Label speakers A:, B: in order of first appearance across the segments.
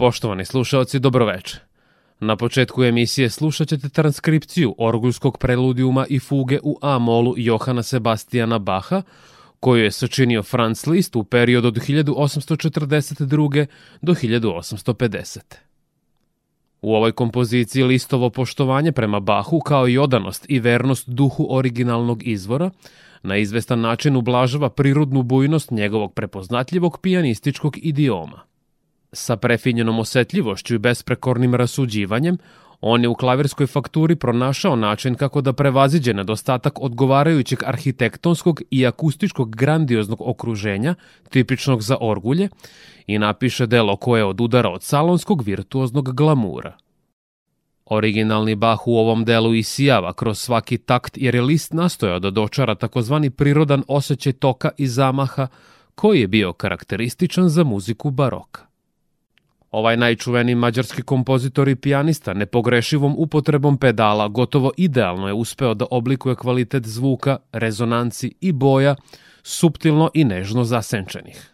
A: Poštovani slušalci, dobroveče. Na početku emisije slušat ćete transkripciju orgulskog preludijuma i fuge u A-molu Johana Sebastijana Baha, koju je sačinio Franz Liszt u periodu od 1842. do 1850. U ovoj kompoziciji listovo poštovanje prema Bahu kao i odanost i vernost duhu originalnog izvora na izvestan način ublažava prirodnu bujnost njegovog prepoznatljivog pijanističkog idioma. Sa prefinjenom osetljivošću i besprekornim rasuđivanjem, on je u klavirskoj fakturi pronašao način kako da prevaziđe nedostatak odgovarajućeg arhitektonskog i akustičkog grandioznog okruženja, tipičnog za orgulje, i napiše delo koje odudara od salonskog virtuoznog glamura. Originalni Bach u ovom delu isijava kroz svaki takt jer je list nastojao da dočara takozvani prirodan osjećaj toka i zamaha koji je bio karakterističan za muziku baroka. Ovaj najčuveniji mađarski kompozitor i pijanista nepogrešivom upotrebom pedala gotovo idealno je uspeo da oblikuje kvalitet zvuka, rezonanci i boja, suptilno i nežno zasenčenih.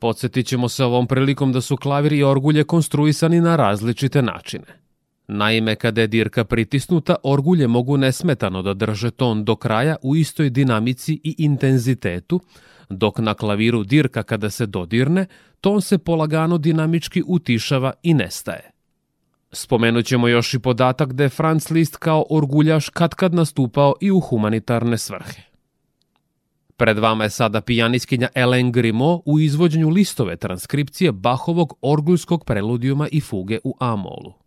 A: Podsjetit ćemo se ovom prilikom da su klavir i orgulje konstruisani na različite načine. Naime, kada je dirka pritisnuta, orgulje mogu nesmetano da drže ton do kraja u istoj dinamici i intenzitetu, dok na klaviru dirka kada se dodirne, ton se polagano dinamički utišava i nestaje. Spomenut ćemo još i podatak da je Franz Liszt kao orguljaš katkad nastupao i u humanitarne svrhe. Pred vama je sada pijaniskinja Ellen Grimaud u izvođenju listove transkripcije Bahovog orgulskog preludijuma i fuge u A-molu.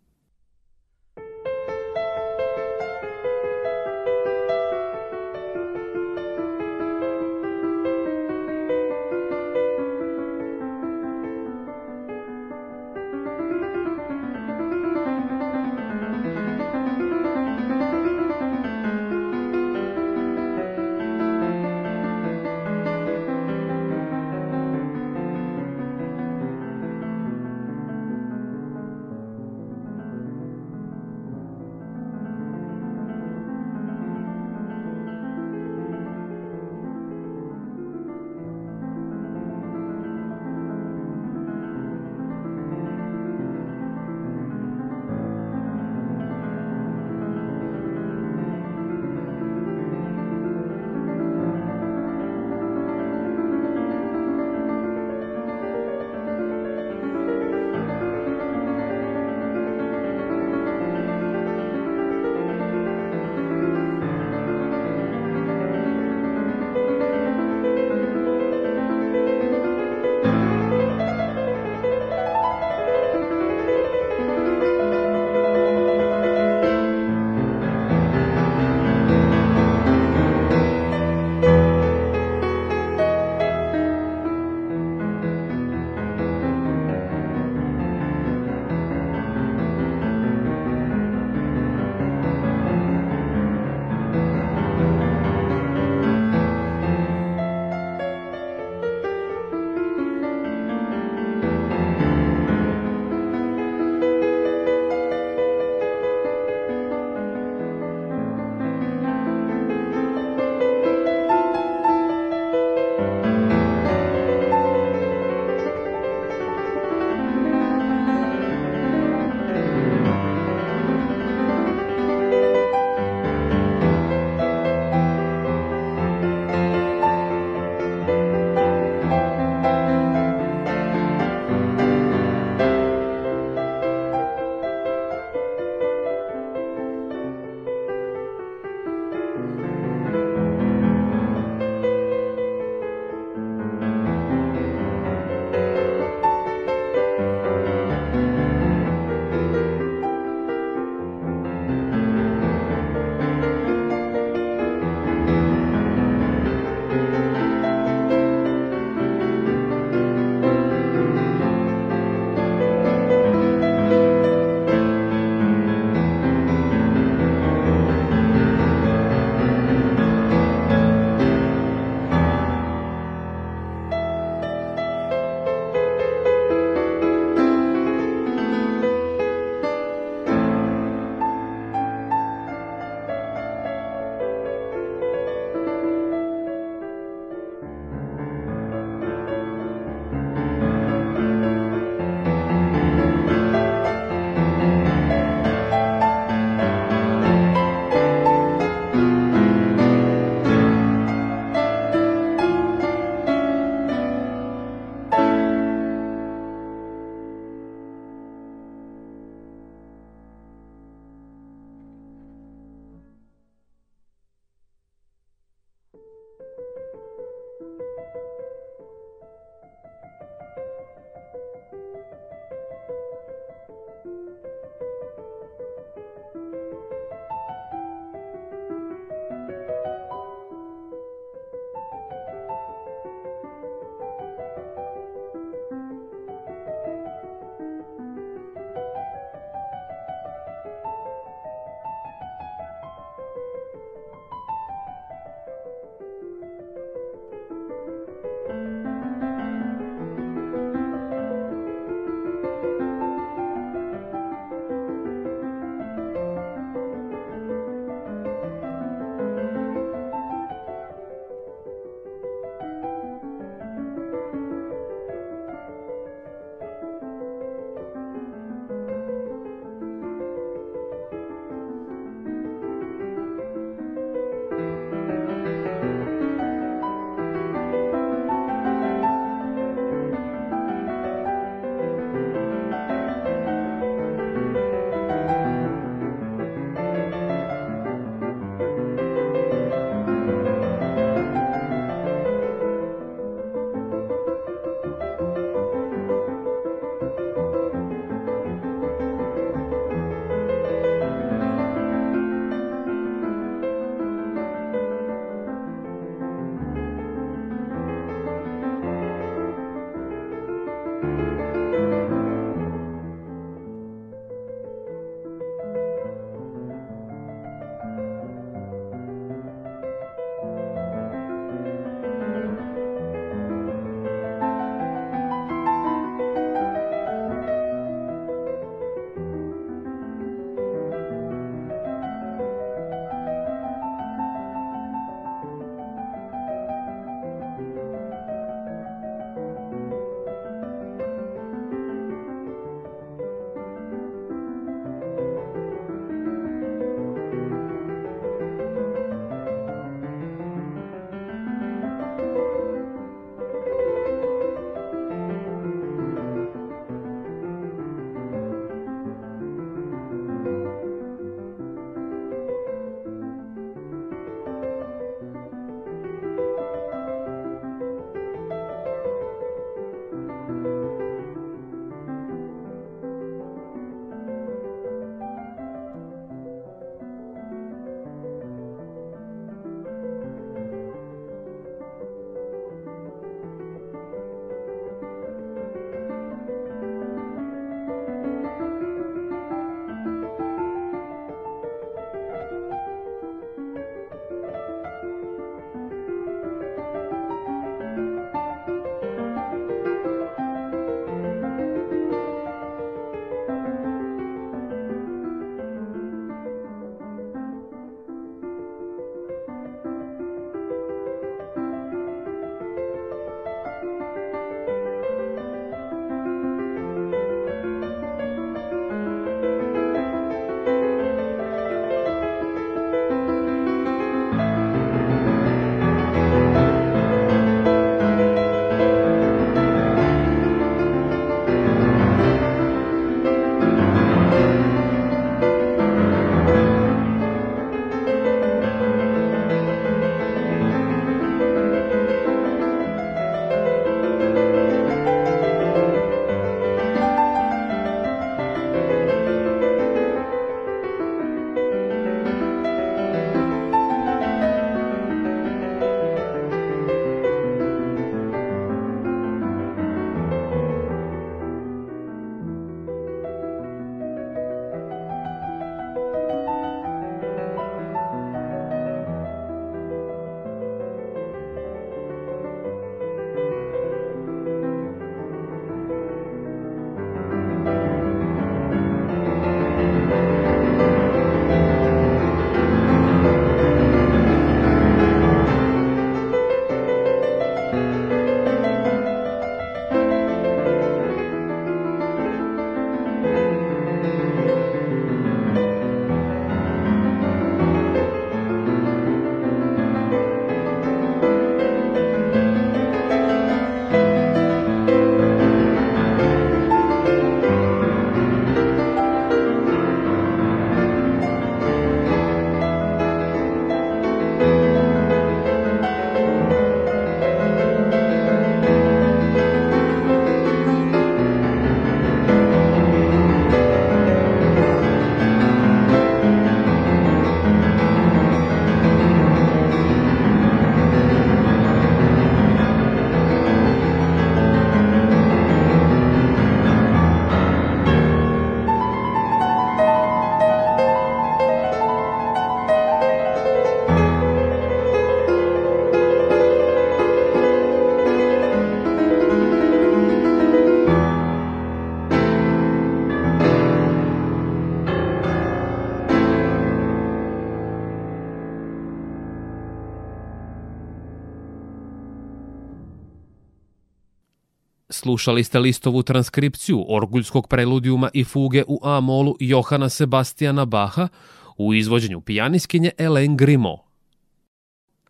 A: Slušali ste listovu transkripciju orguljskog preludijuma i fuge u A-molu Johana Sebastijana Baha u izvođenju pijaniskinje Elaine Grimaud.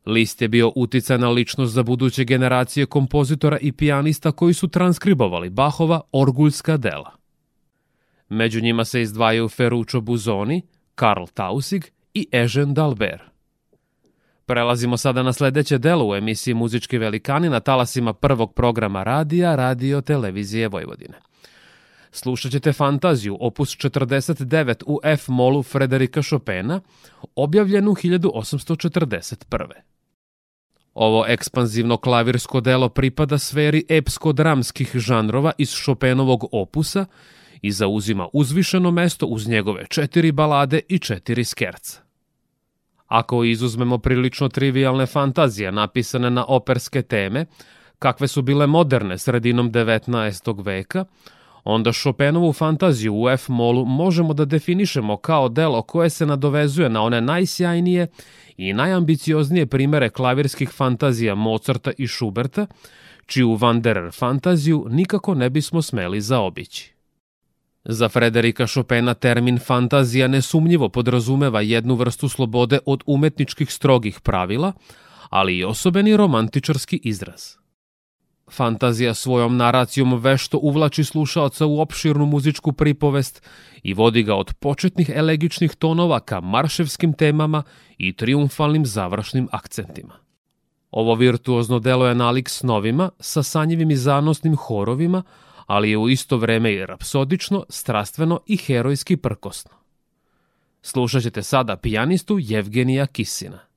A: List je bio uticana ličnost za buduće generacije kompozitora i pijanista koji su transkribovali Bahova orguljska dela. Među njima se izdvajaju Ferruccio Buzoni, Karl Tausig i Ežen Dalbert. Prelazimo sada na sledeće delo u emisiji Muzički velikani na talasima prvog programa radija Radio Televizije Vojvodine. Slušat ćete fantaziju opus 49 u F molu Frederika Chopina, objavljenu 1841. Ovo ekspanzivno klavirsko delo pripada sferi epsko-dramskih žanrova iz Chopinovog opusa i zauzima uzvišeno mesto uz njegove četiri balade i četiri skerca. Ako izuzmemo prilično trivialne fantazije napisane na operske teme, kakve su bile moderne sredinom 19. veka, onda Chopinovu fantaziju u F-molu možemo da definišemo kao delo koje se nadovezuje na one najsjajnije i najambicioznije primere klavirskih fantazija Mozarta i Schuberta, čiju Wanderer fantaziju nikako ne bismo smeli zaobići. Za Frederika Chopina termin fantazija nesumnjivo podrazumeva jednu vrstu slobode od umetničkih strogih pravila, ali i osobeni romantičarski izraz. Fantazija svojom naracijom vešto uvlači slušaoca u opširnu muzičku pripovest i vodi ga od početnih elegičnih tonova ka marševskim temama i triumfalnim završnim akcentima. Ovo virtuozno delo je nalik snovima sa sanjivim i zanosnim horovima, ali je u isto vreme i rapsodično, strastveno i herojski prkosno. Slušat ćete sada pijanistu Jevgenija Kisina.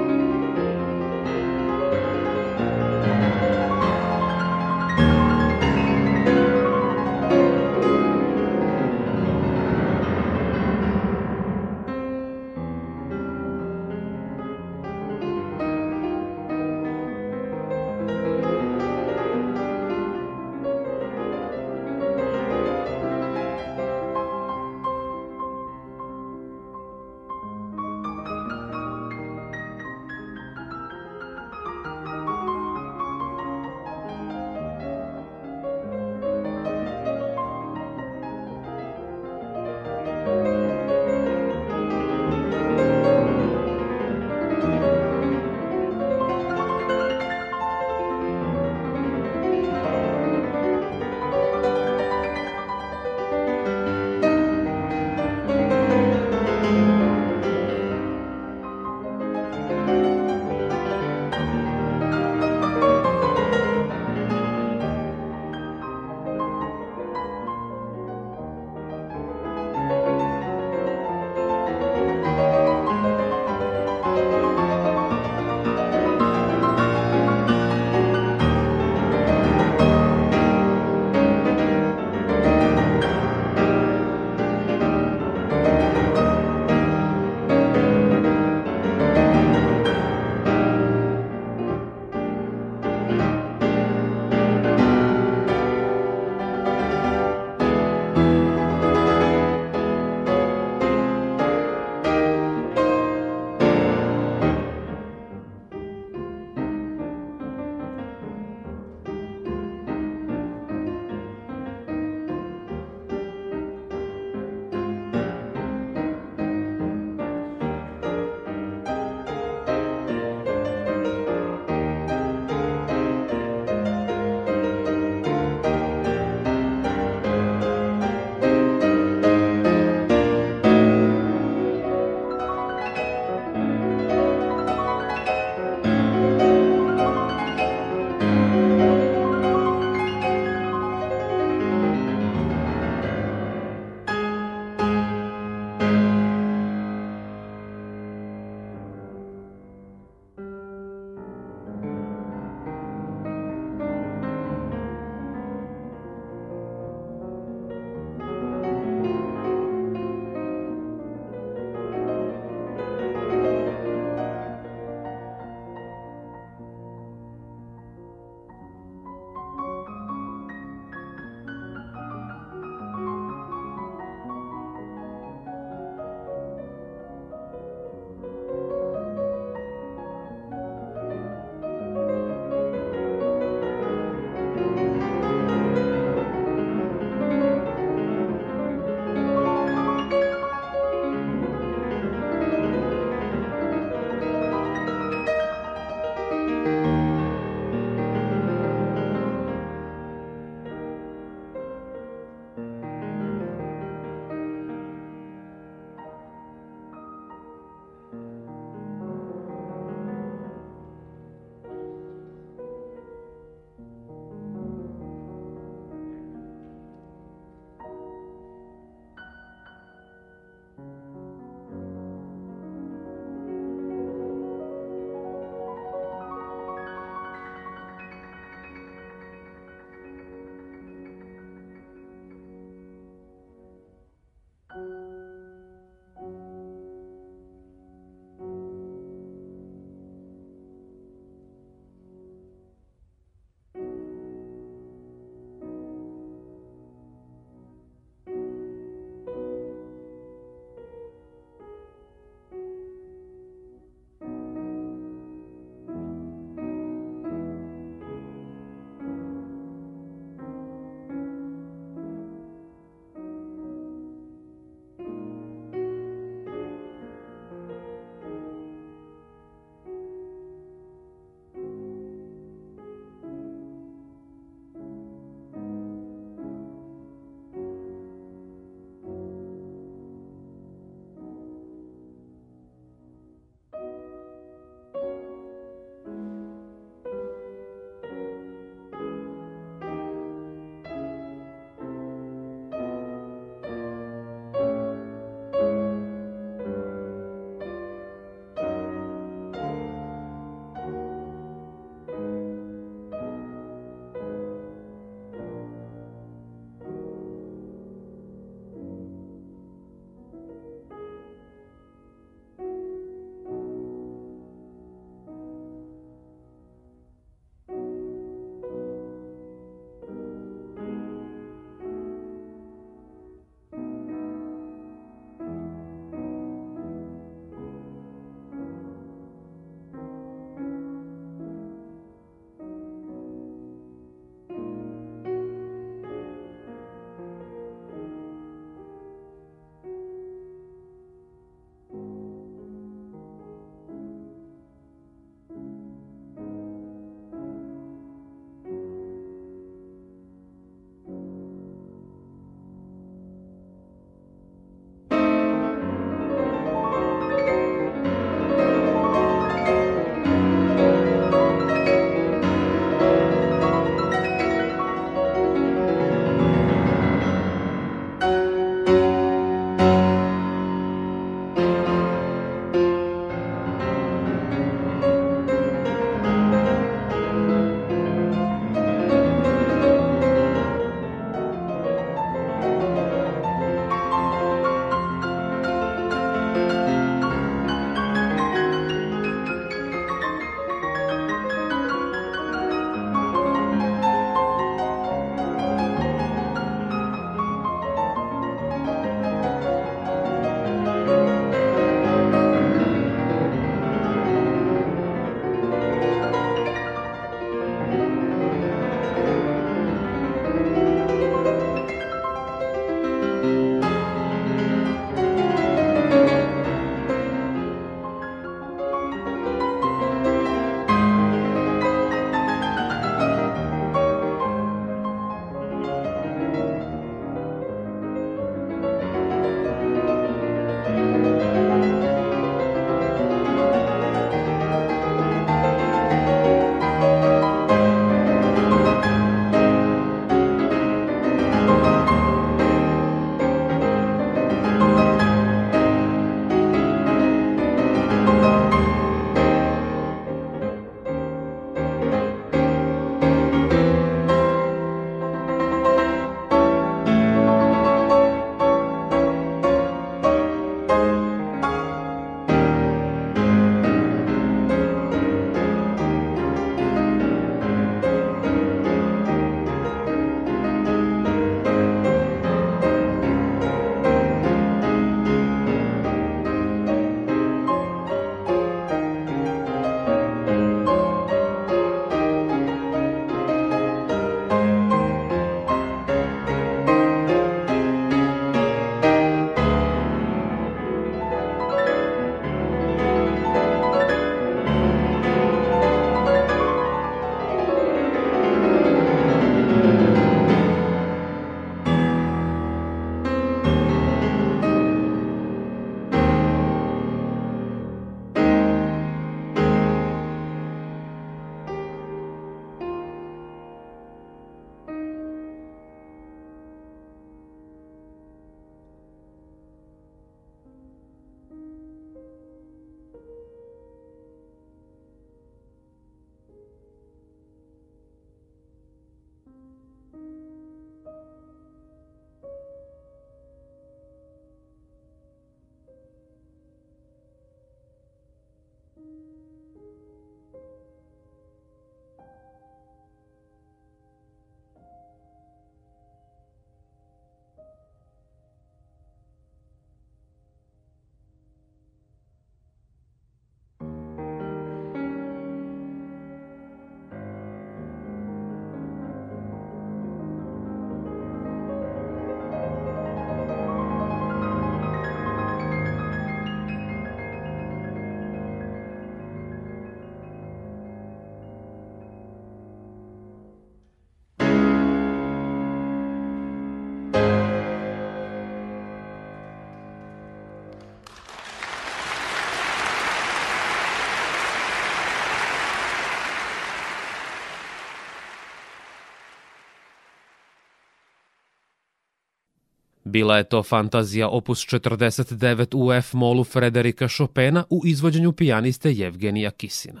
A: Bila je to fantazija opus 49 u F-molu Frederika Chopina u izvođenju pijaniste Jevgenija Kisina.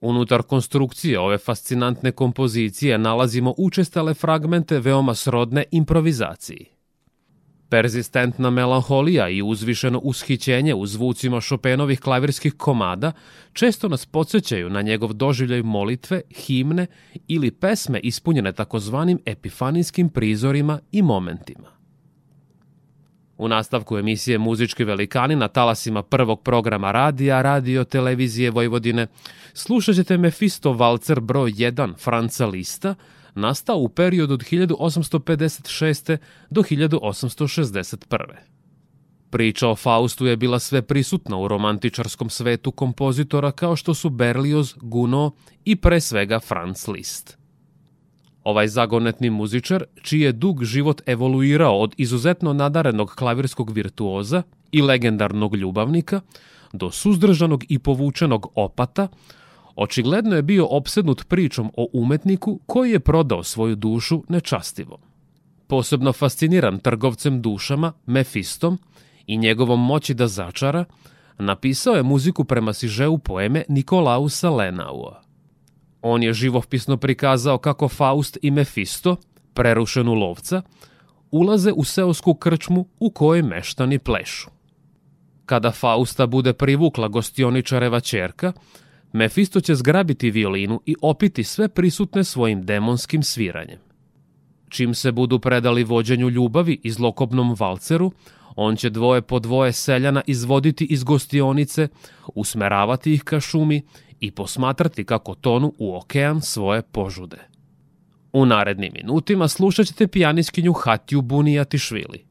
A: Unutar konstrukcije ove fascinantne kompozicije nalazimo učestale fragmente veoma srodne improvizaciji. Perzistentna melanholija i uzvišeno ushićenje u zvucima Chopinovih klavirskih komada često nas podsjećaju na njegov doživljaj molitve, himne ili pesme ispunjene takozvanim epifanijskim prizorima i momentima. U nastavku emisije Muzički velikani na talasima prvog programa radija Radio Televizije Vojvodine slušat ćete Mefisto Valcer broj 1 Franca Lista, nastao u periodu od 1856. do 1861. Priča o Faustu je bila sve prisutna u romantičarskom svetu kompozitora kao što su Berlioz, Gounod i pre svega Franz Liszt. Ovaj zagonetni muzičar, čiji je dug život evoluirao od izuzetno nadarenog klavirskog virtuoza i legendarnog ljubavnika do suzdržanog i povučenog opata, očigledno je bio opsednut pričom o umetniku koji je prodao svoju dušu nečastivo. Posebno fasciniran trgovcem dušama, Mefistom, i njegovom moći da začara, napisao je muziku prema sižeu poeme Nikolausa Lenaua. On je živopisno prikazao kako Faust i Mefisto, prerušenu lovca, ulaze u seosku krčmu u kojoj meštani plešu. Kada Fausta bude privukla gostioničareva čerka, Mefisto će zgrabiti violinu i opiti sve prisutne svojim demonskim sviranjem. Čim se budu predali vođenju ljubavi i zlokobnom valceru, on će dvoje po dvoje seljana izvoditi iz gostionice, usmeravati ih ka šumi i posmatrati kako tonu u okean svoje požude. U narednim minutima slušat ćete pijaniskinju Hatju Bunijatišvili.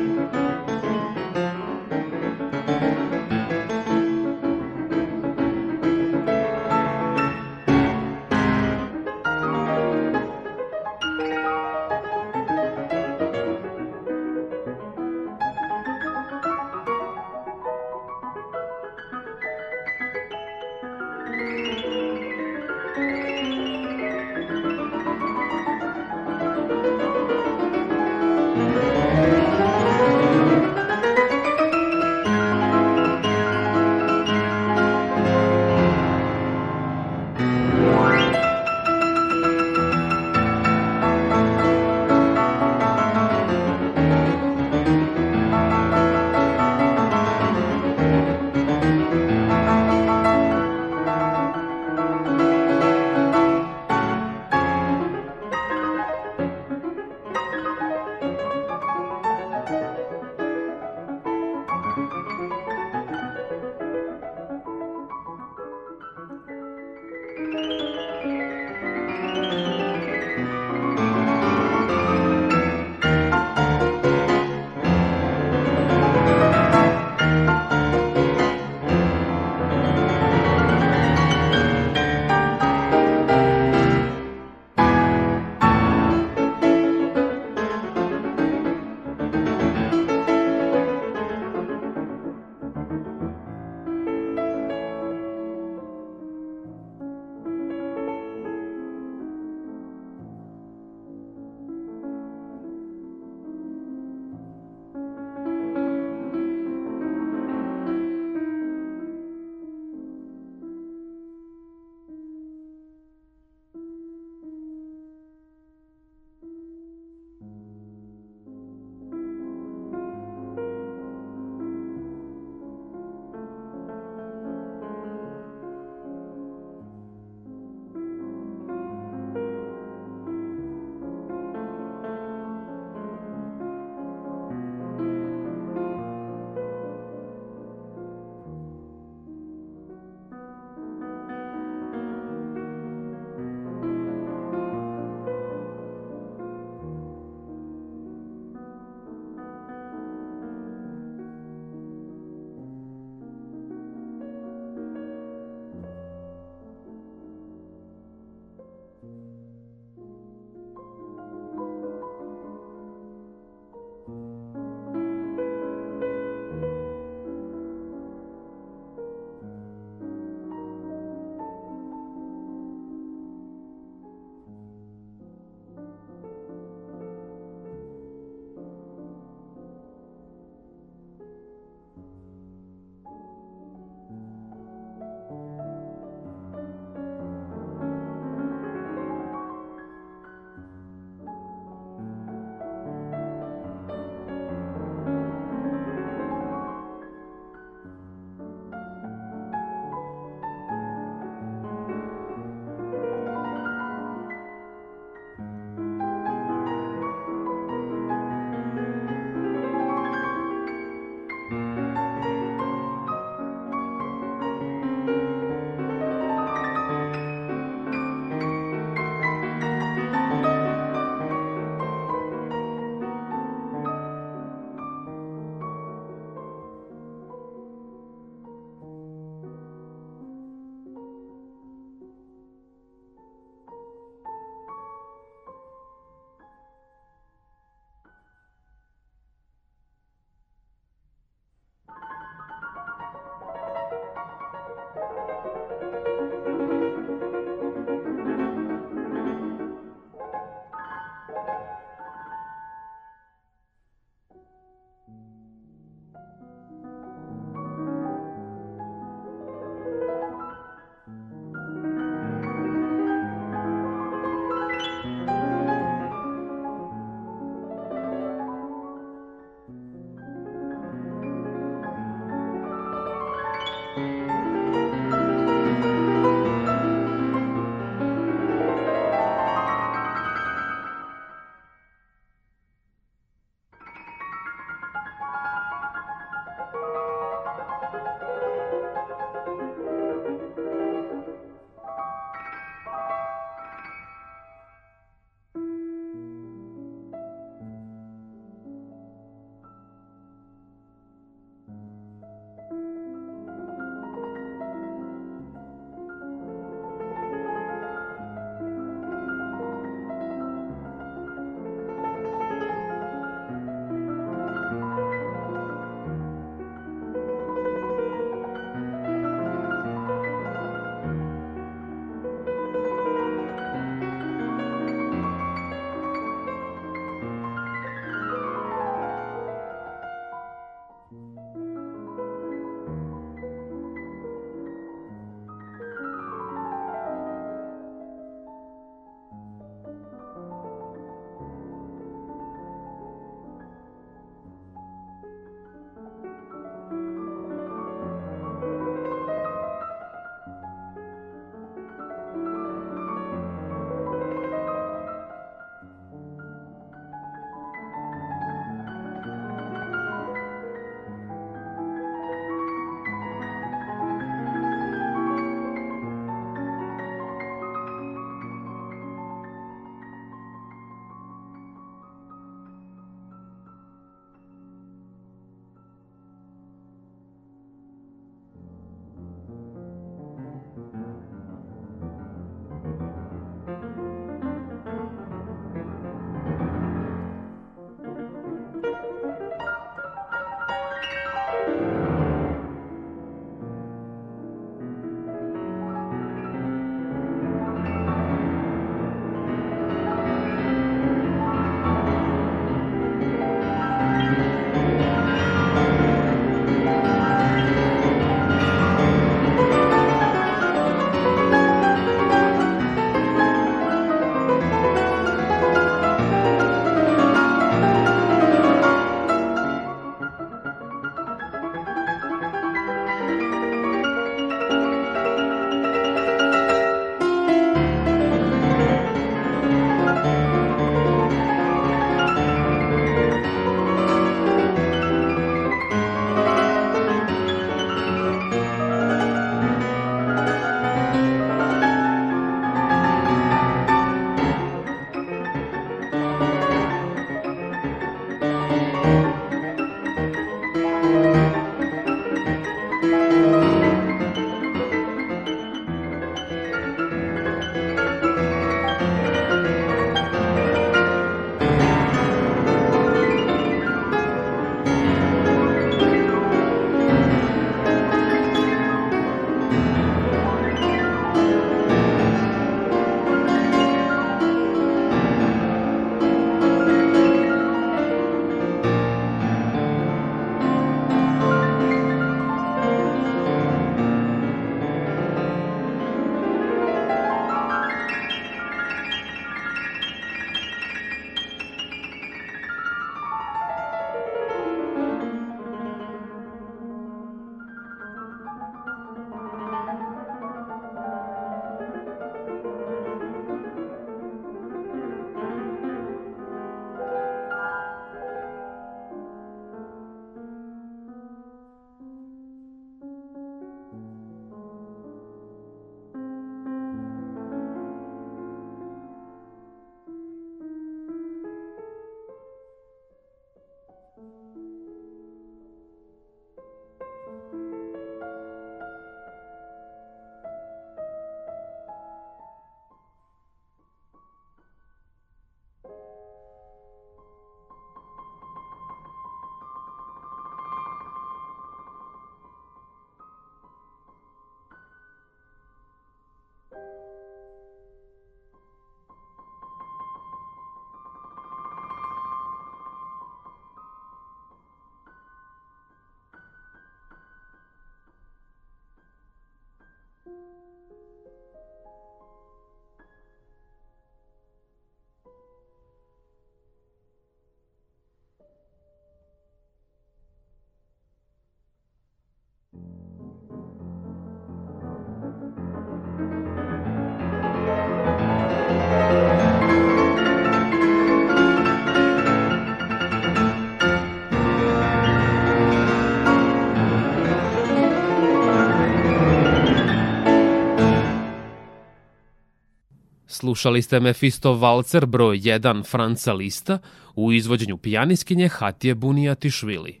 A: Slušali ste Mefisto Valcer broj 1 Franca Lista u izvođenju pijaniskinje Hatije Bunijatišvili.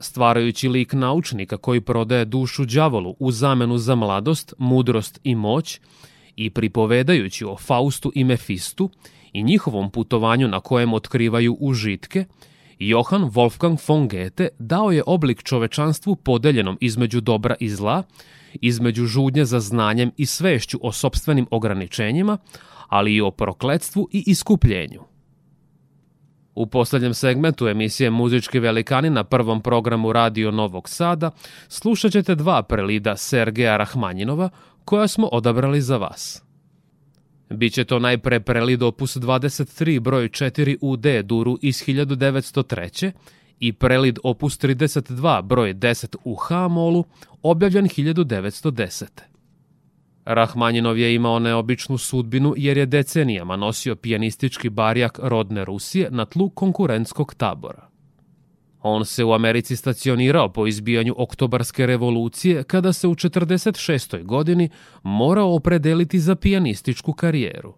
A: Stvarajući lik naučnika koji prodaje dušu đavolu u zamenu za mladost, mudrost i moć i pripovedajući o Faustu i Mefistu i njihovom putovanju na kojem otkrivaju užitke, Johann Wolfgang von Goethe dao je oblik čovečanstvu podeljenom između dobra i zla, između žudnje za znanjem i svešću o sobstvenim ograničenjima, ali i o prokledstvu i iskupljenju. U poslednjem segmentu emisije Muzički velikani na prvom programu Radio Novog Sada slušat ćete dva prelida Sergeja Rahmanjinova koja smo odabrali za vas. Biće to najpre prelid opus 23 broj 4 u D duru iz 1903 i prelid opus 32 broj 10 u H molu objavljen 1910. Rahmanjinov je imao neobičnu sudbinu jer je decenijama nosio pijanistički barijak rodne Rusije na tlu konkurentskog tabora. On se u Americi stacionirao po izbijanju oktobarske revolucije kada se u 46. godini morao opredeliti za pijanističku karijeru.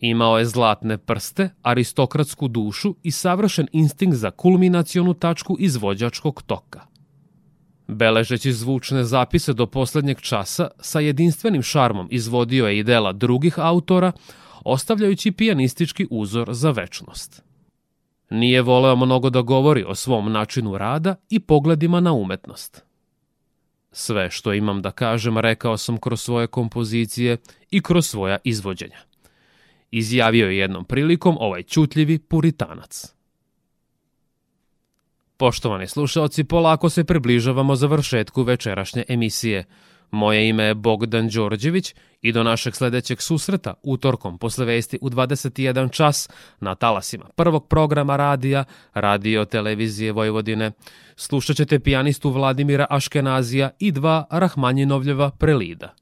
A: Imao je zlatne prste, aristokratsku dušu i savršen instinkt za kulminacionu tačku izvođačkog toka. Beležeći zvučne zapise do poslednjeg časa, sa jedinstvenim šarmom izvodio je i dela drugih autora, ostavljajući pijanistički uzor za večnost. Nije voleo mnogo da govori o svom načinu rada i pogledima na umetnost. Sve što imam da kažem rekao sam kroz svoje kompozicije i kroz svoja izvođenja. Izjavio je jednom prilikom ovaj čutljivi puritanac. Poštovani slušalci, polako se približavamo završetku večerašnje emisije. Moje ime je Bogdan Đorđević i do našeg sledećeg susreta utorkom posle vesti u 21 čas na talasima prvog programa radija, radio televizije Vojvodine. Slušat ćete pijanistu Vladimira Aškenazija i dva Rahmanjinovljeva prelida.